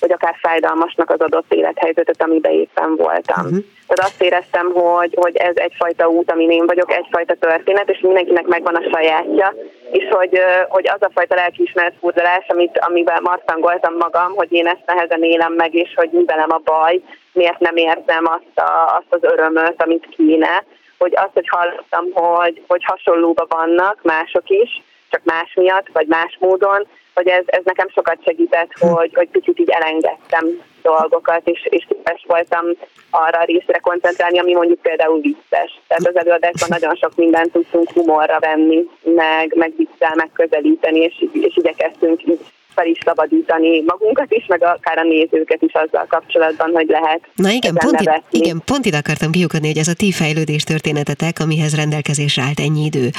vagy akár fájdalmasnak az adott élethelyzetet, amiben éppen voltam. Uh-huh. Tehát azt éreztem, hogy, hogy ez egyfajta út, amin én vagyok, egyfajta történet, és mindenkinek megvan a sajátja, és hogy, hogy az a fajta lelkiismeret furdalás, amit, amivel martangoltam magam, hogy én ezt nehezen élem meg, és hogy mi velem a baj, miért nem érzem azt, a, azt az örömöt, amit kéne, hogy azt, hogy hallottam, hogy, hogy hasonlóban vannak mások is, csak más miatt, vagy más módon, hogy ez, ez nekem sokat segített, hogy, hogy picit így elengedtem dolgokat, és, és képes voltam arra a részre koncentrálni, ami mondjuk például vicces. Tehát az előadásban nagyon sok mindent tudtunk humorra venni, meg, meg viccel megközelíteni, és, és igyekeztünk így fel is szabadítani magunkat is, meg akár a nézőket is azzal kapcsolatban, hogy lehet Na igen, pont, itt, igen, pont ide akartam kiukadni, hogy ez a ti fejlődés történetetek, amihez rendelkezésre állt ennyi idő.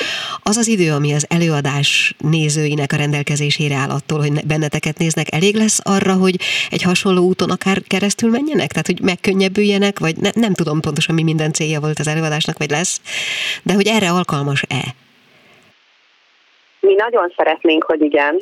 Az az idő, ami az előadás nézőinek a rendelkezésére áll attól, hogy benneteket néznek, elég lesz arra, hogy egy hasonló úton akár keresztül menjenek? Tehát, hogy megkönnyebbüljenek, vagy ne, nem tudom pontosan, mi minden célja volt az előadásnak, vagy lesz, de hogy erre alkalmas-e? Mi nagyon szeretnénk, hogy igen.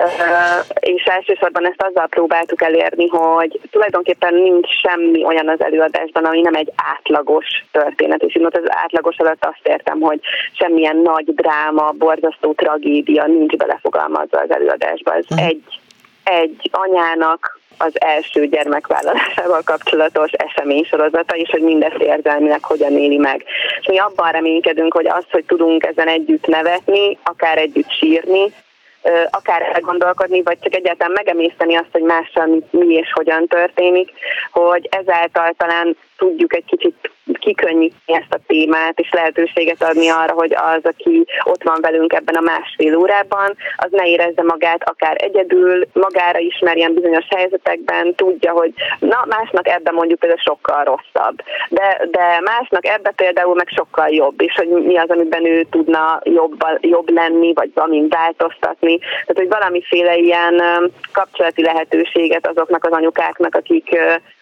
és elsősorban ezt azzal próbáltuk elérni, hogy tulajdonképpen nincs semmi olyan az előadásban, ami nem egy átlagos történet. És én az átlagos alatt azt értem, hogy semmilyen nagy dráma, borzasztó tragédia nincs belefogalmazva az előadásba. Ez egy, egy anyának az első gyermekvállalásával kapcsolatos esemény sorozata, és hogy mindezt érzelmileg hogyan éli meg. És mi abban reménykedünk, hogy az, hogy tudunk ezen együtt nevetni, akár együtt sírni, akár elgondolkodni, vagy csak egyáltalán megemészteni azt, hogy mással mi, mi és hogyan történik, hogy ezáltal talán tudjuk egy kicsit kikönnyíteni ezt a témát, és lehetőséget adni arra, hogy az, aki ott van velünk ebben a másfél órában, az ne érezze magát akár egyedül, magára ismerjen bizonyos helyzetekben, tudja, hogy na, másnak ebben mondjuk például sokkal rosszabb, de, de másnak ebben például meg sokkal jobb, és hogy mi az, amiben ő tudna jobb, jobb lenni, vagy valamint változtatni. Tehát, hogy valamiféle ilyen kapcsolati lehetőséget azoknak az anyukáknak, akik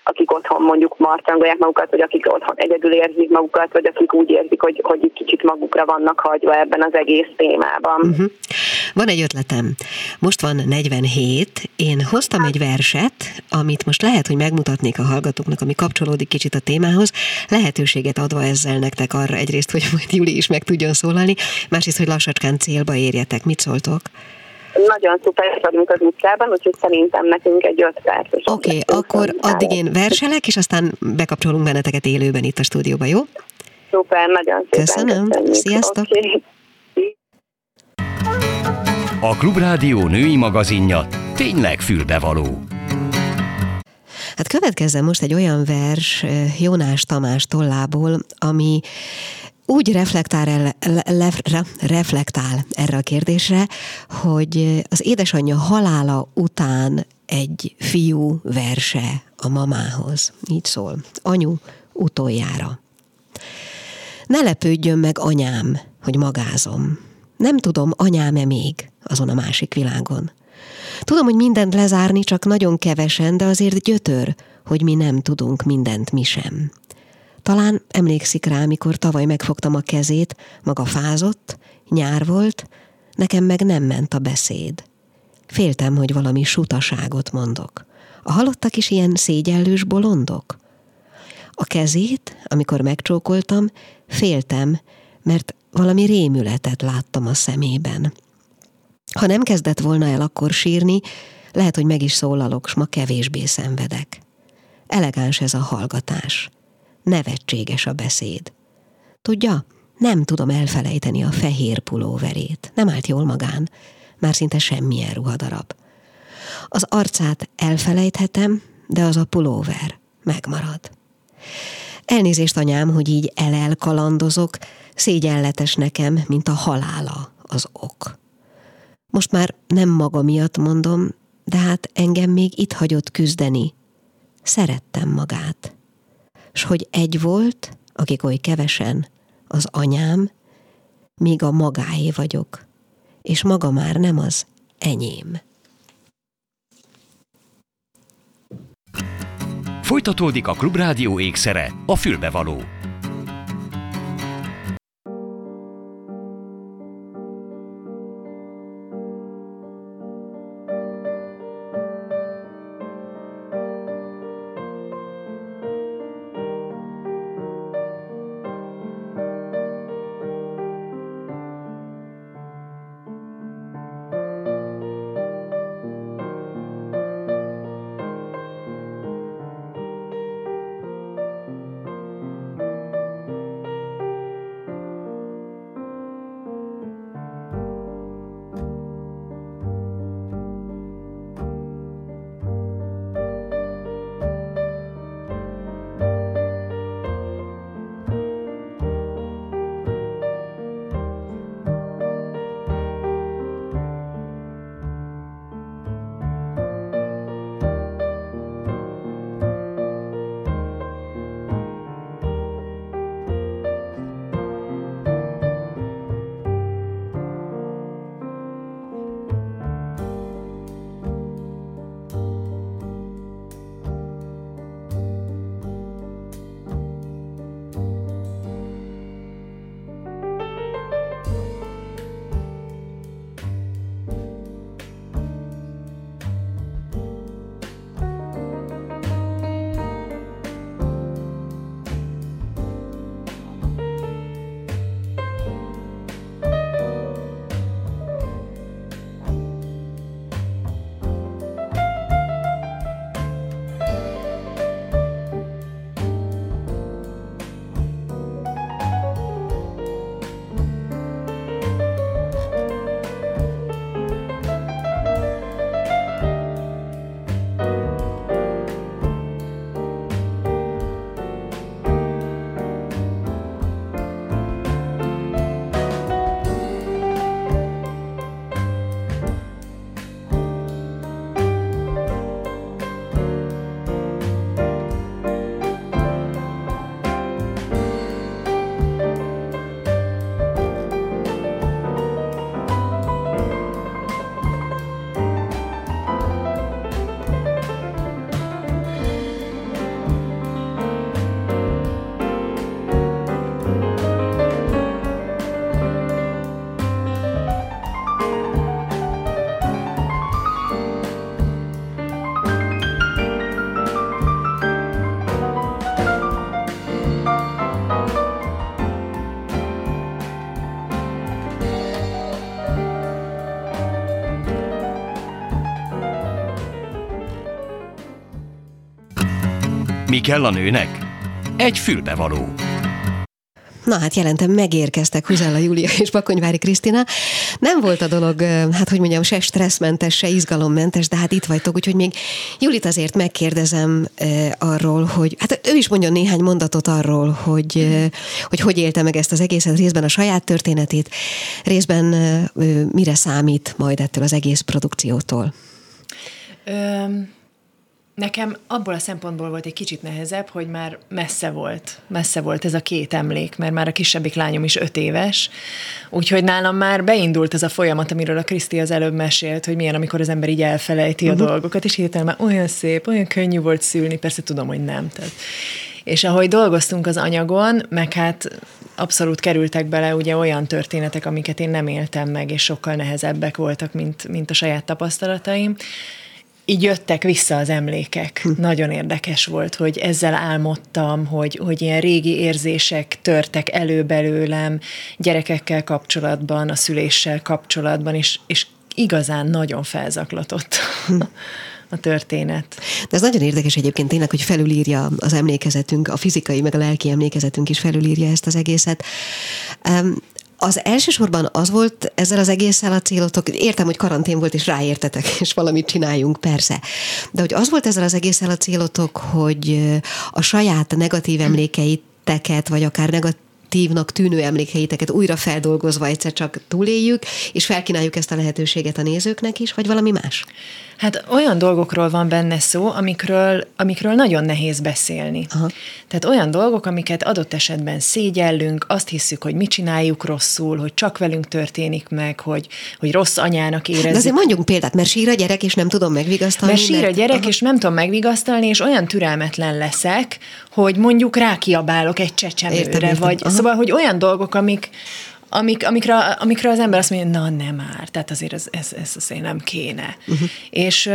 akik otthon mondjuk marcangolják magukat, vagy akik otthon egyedül érzik magukat, vagy akik úgy érzik, hogy, hogy egy kicsit magukra vannak hagyva ebben az egész témában. Uh-huh. Van egy ötletem. Most van 47, én hoztam egy verset, amit most lehet, hogy megmutatnék a hallgatóknak, ami kapcsolódik kicsit a témához, lehetőséget adva ezzel nektek arra egyrészt, hogy majd Júli is meg tudjon szólalni, másrészt, hogy lassacskán célba érjetek. Mit szóltok? Nagyon szuper vagyunk az utcában, úgyhogy szerintem nekünk egy öt perces. Oké, okay, akkor addig én verselek, és aztán bekapcsolunk benneteket élőben itt a stúdióba, jó? Szuper, nagyon szépen köszönöm. köszönjük. Sziasztok! Okay. A Klubrádió női magazinja tényleg fülbevaló. Hát következzen most egy olyan vers eh, Jónás Tamás tollából, ami úgy reflektál, el, le, re, reflektál erre a kérdésre, hogy az édesanyja halála után egy fiú verse a mamához. Így szól. Anyu utoljára. Ne lepődjön meg anyám, hogy magázom. Nem tudom, anyám-e még azon a másik világon. Tudom, hogy mindent lezárni, csak nagyon kevesen, de azért gyötör, hogy mi nem tudunk mindent mi sem. Talán emlékszik rá, mikor tavaly megfogtam a kezét, maga fázott, nyár volt, nekem meg nem ment a beszéd. Féltem, hogy valami sutaságot mondok. A halottak is ilyen szégyellős bolondok? A kezét, amikor megcsókoltam, féltem, mert valami rémületet láttam a szemében. Ha nem kezdett volna el akkor sírni, lehet, hogy meg is szólalok, s ma kevésbé szenvedek. Elegáns ez a hallgatás nevetséges a beszéd. Tudja, nem tudom elfelejteni a fehér pulóverét. Nem állt jól magán, már szinte semmilyen ruhadarab. Az arcát elfelejthetem, de az a pulóver megmarad. Elnézést, anyám, hogy így elelkalandozok, szégyenletes nekem, mint a halála az ok. Most már nem maga miatt mondom, de hát engem még itt hagyott küzdeni. Szerettem magát s hogy egy volt, akik oly kevesen, az anyám, míg a magáé vagyok, és maga már nem az enyém. Folytatódik a Klubrádió ékszere, a fülbevaló. Mi kell a nőnek? Egy fülbevaló. Na hát jelentem, megérkeztek Huzella Júlia és Bakonyvári Krisztina. Nem volt a dolog, hát hogy mondjam, se stresszmentes, se izgalommentes, de hát itt vagytok, úgyhogy még Julit azért megkérdezem eh, arról, hogy, hát ő is mondjon néhány mondatot arról, hogy, eh, hogy hogy élte meg ezt az egészet, részben a saját történetét, részben eh, mire számít majd ettől az egész produkciótól. Um Nekem abból a szempontból volt egy kicsit nehezebb, hogy már messze volt, messze volt ez a két emlék, mert már a kisebbik lányom is öt éves, úgyhogy nálam már beindult ez a folyamat, amiről a Kriszti az előbb mesélt, hogy milyen, amikor az ember így elfelejti uh-huh. a dolgokat, és hirtelen már olyan szép, olyan könnyű volt szülni, persze tudom, hogy nem. Tehát. És ahogy dolgoztunk az anyagon, meg hát abszolút kerültek bele ugye olyan történetek, amiket én nem éltem meg, és sokkal nehezebbek voltak, mint, mint a saját tapasztalataim, így jöttek vissza az emlékek. Hm. Nagyon érdekes volt, hogy ezzel álmodtam, hogy, hogy ilyen régi érzések törtek elő belőlem gyerekekkel kapcsolatban, a szüléssel kapcsolatban, és, és igazán nagyon felzaklatott. Hm. a történet. De ez nagyon érdekes egyébként tényleg, hogy felülírja az emlékezetünk, a fizikai, meg a lelki emlékezetünk is felülírja ezt az egészet. Az elsősorban az volt ezzel az egésszel a célotok, értem, hogy karantén volt, és ráértetek, és valamit csináljunk, persze. De hogy az volt ezzel az egésszel a célotok, hogy a saját negatív emlékeiteket, vagy akár negatív negatívnak tűnő emlékeiteket újra feldolgozva egyszer csak túléljük, és felkínáljuk ezt a lehetőséget a nézőknek is, vagy valami más? Hát olyan dolgokról van benne szó, amikről, amikről nagyon nehéz beszélni. Aha. Tehát olyan dolgok, amiket adott esetben szégyellünk, azt hiszük, hogy mi csináljuk rosszul, hogy csak velünk történik meg, hogy, hogy rossz anyának érezzük. De azért mondjunk példát, mert sír a gyerek, és nem tudom megvigasztalni. Mert sír a gyerek, aha. és nem tudom megvigasztalni, és olyan türelmetlen leszek, hogy mondjuk rákiabálok egy csecsemőre, értem, értem. vagy aha. szóval, hogy olyan dolgok, amik, amik, amikre, amikre az ember azt mondja, na nem már, tehát azért ez, ez, ez azért nem kéne. Uh-huh. És,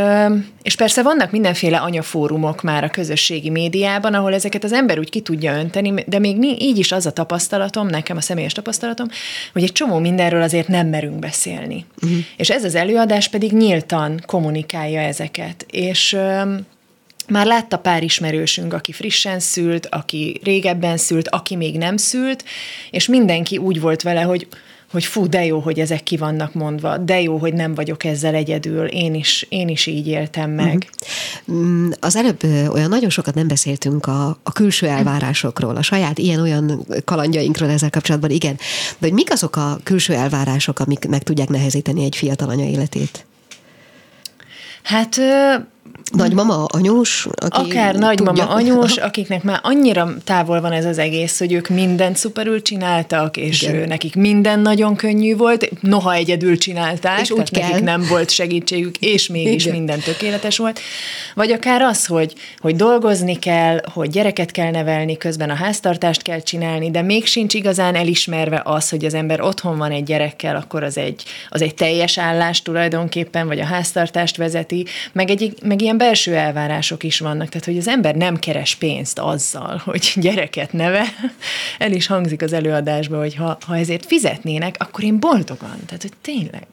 és persze vannak mindenféle anyafórumok már a közösségi médiában, ahol ezeket az ember úgy ki tudja önteni, de még így is az a tapasztalatom, nekem a személyes tapasztalatom, hogy egy csomó mindenről azért nem merünk beszélni. Uh-huh. És ez az előadás pedig nyíltan kommunikálja ezeket. És már látta pár ismerősünk, aki frissen szült, aki régebben szült, aki még nem szült, és mindenki úgy volt vele, hogy hogy fú, de jó, hogy ezek ki vannak mondva, de jó, hogy nem vagyok ezzel egyedül, én is, én is így éltem meg. Mm, az előbb olyan nagyon sokat nem beszéltünk a, a külső elvárásokról, a saját ilyen-olyan kalandjainkról ezzel kapcsolatban, igen, de hogy mik azok a külső elvárások, amik meg tudják nehezíteni egy fiatal anya életét? Hát Nagymama, anyós? Aki Akár nagymama, tudja. anyós, akiknek már annyira távol van ez az egész, hogy ők mindent szuperül csináltak, és Igen. nekik minden nagyon könnyű volt, noha egyedül csinálták, és úgy kell. nekik nem volt segítségük, és mégis Igen. minden tökéletes volt. Vagy akár az, hogy, hogy dolgozni kell, hogy gyereket kell nevelni, közben a háztartást kell csinálni, de még sincs igazán elismerve az, hogy az ember otthon van egy gyerekkel, akkor az egy, az egy teljes állás tulajdonképpen, vagy a háztartást vezeti, meg, egy, meg ilyen belső elvárások is vannak, tehát hogy az ember nem keres pénzt azzal, hogy gyereket neve. El is hangzik az előadásban, hogy ha, ha ezért fizetnének, akkor én boldogan. Tehát, hogy tényleg.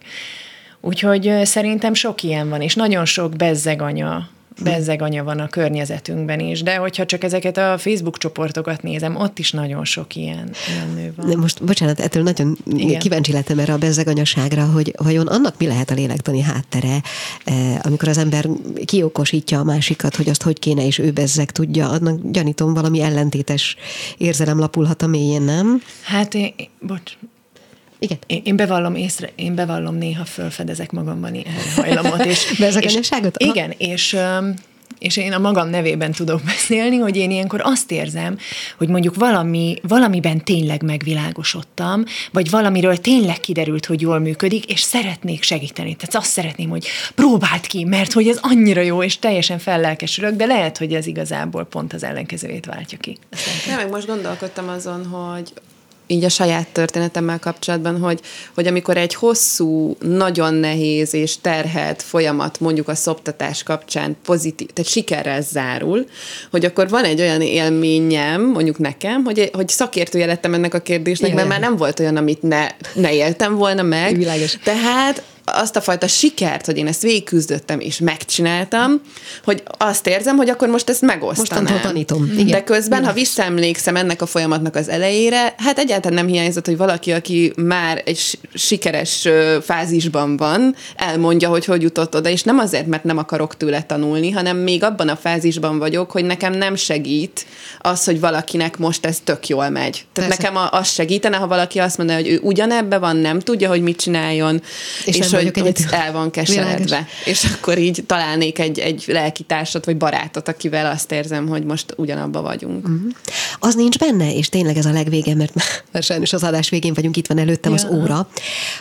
Úgyhogy szerintem sok ilyen van, és nagyon sok bezzeg anya bezzeg anya van a környezetünkben is, de hogyha csak ezeket a Facebook csoportokat nézem, ott is nagyon sok ilyen, ilyen nő van. De most, bocsánat, ettől nagyon Igen. kíváncsi lettem erre a bezzeg anyaságra, hogy vajon annak mi lehet a lélektani háttere, eh, amikor az ember kiokosítja a másikat, hogy azt hogy kéne, és ő bezzeg tudja, annak gyanítom valami ellentétes érzelem lapulhat a mélyén, nem? Hát, én, bocs, igen. Én, én bevallom észre, én bevallom néha fölfedezek magamban erre hajlamot. És, és, igen, és és én a magam nevében tudok beszélni, hogy én ilyenkor azt érzem, hogy mondjuk valami, valamiben tényleg megvilágosodtam, vagy valamiről tényleg kiderült, hogy jól működik, és szeretnék segíteni. Tehát azt szeretném, hogy próbáld ki, mert hogy ez annyira jó, és teljesen fellelkesülök, de lehet, hogy ez igazából pont az ellenkezőjét váltja ki. Nem, meg most gondolkodtam azon, hogy így a saját történetemmel kapcsolatban, hogy, hogy amikor egy hosszú, nagyon nehéz és terhelt folyamat mondjuk a szoptatás kapcsán pozitív, tehát sikerrel zárul, hogy akkor van egy olyan élményem, mondjuk nekem, hogy, hogy szakértője lettem ennek a kérdésnek, Jaj. mert már nem volt olyan, amit ne, ne éltem volna meg. Világos. Tehát azt a fajta sikert, hogy én ezt végigküzdöttem és megcsináltam, hogy azt érzem, hogy akkor most ezt megosztanám. Mostantól tanítom. Igen. De közben, ha visszaemlékszem ennek a folyamatnak az elejére, hát egyáltalán nem hiányzott, hogy valaki, aki már egy sikeres fázisban van, elmondja, hogy hogy jutott oda, és nem azért, mert nem akarok tőle tanulni, hanem még abban a fázisban vagyok, hogy nekem nem segít az, hogy valakinek most ez tök jól megy. Tehát Persze. nekem az segítene, ha valaki azt mondaná, hogy ő ugyanebbe van, nem tudja, hogy mit csináljon, és, és hogy, hogy el van keseredve. Világos. És akkor így találnék egy, egy lelkitársat, vagy barátot, akivel azt érzem, hogy most ugyanabba vagyunk. Uh-huh. Az nincs benne, és tényleg ez a legvége, mert, mert sajnos az adás végén vagyunk, itt van előttem ja. az óra,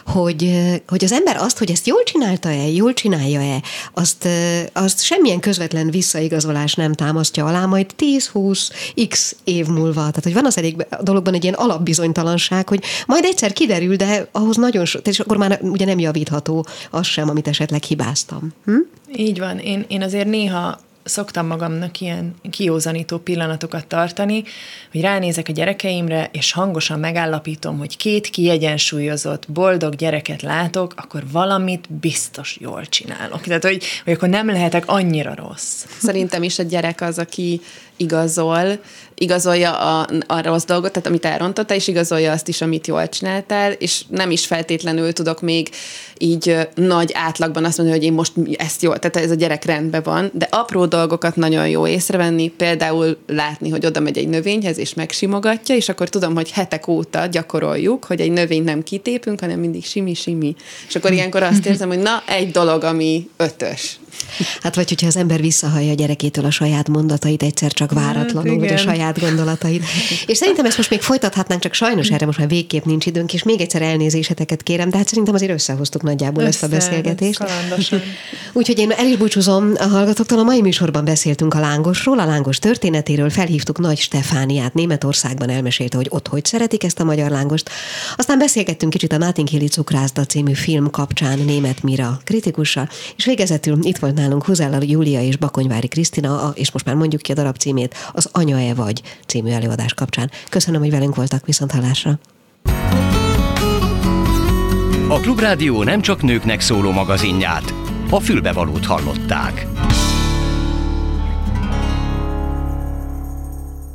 hogy, hogy az ember azt, hogy ezt jól csinálta-e, jól csinálja-e, azt, azt semmilyen közvetlen visszaigazolás nem támasztja alá, majd 10-20 x év múlva. Tehát, hogy van az elég a dologban egy ilyen alapbizonytalanság, hogy majd egyszer kiderül, de ahhoz nagyon sok, és akkor már ugye nem javítható az sem, amit esetleg hibáztam. Hm? Így van. Én, én azért néha szoktam magamnak ilyen kiózanító pillanatokat tartani, hogy ránézek a gyerekeimre, és hangosan megállapítom, hogy két kiegyensúlyozott, boldog gyereket látok, akkor valamit biztos jól csinálok. Tehát, hogy, hogy akkor nem lehetek annyira rossz. Szerintem is a gyerek az, aki igazol, igazolja a, a rossz dolgot, tehát amit elrontotta, és igazolja azt is, amit jól csináltál, és nem is feltétlenül tudok még így nagy átlagban azt mondani, hogy én most ezt jól, tehát ez a gyerek rendben van, de apró dolgokat nagyon jó észrevenni, például látni, hogy oda megy egy növényhez, és megsimogatja, és akkor tudom, hogy hetek óta gyakoroljuk, hogy egy növényt nem kitépünk, hanem mindig simi-simi. És akkor ilyenkor azt érzem, hogy na, egy dolog, ami ötös. Hát vagy hogyha az ember visszahallja a gyerekétől a saját mondatait egyszer csak hát váratlanul, hát, vagy a saját gondolatait. És szerintem ezt most még folytathatnánk, csak sajnos erre most már végképp nincs időnk, és még egyszer elnézéseteket kérem, de hát szerintem azért összehoztuk nagyjából Össze, ezt a beszélgetést. Úgyhogy én el is búcsúzom a hallgatóktól. A mai műsorban beszéltünk a lángosról, a lángos történetéről, felhívtuk Nagy Stefániát, Németországban elmesélte, hogy ott hogy szeretik ezt a magyar lángost. Aztán beszélgettünk kicsit a Notting Hilli cukrászda című film kapcsán német Mira kritikussal, és végezetül itt volt nálunk Huzella Júlia és Bakonyvári Krisztina, és most már mondjuk ki a darab címét, az Anya-e vagy című előadás kapcsán. Köszönöm, hogy velünk voltak, viszont hallásra. A Klubrádió nem csak nőknek szóló magazinját, a fülbevalót hallották.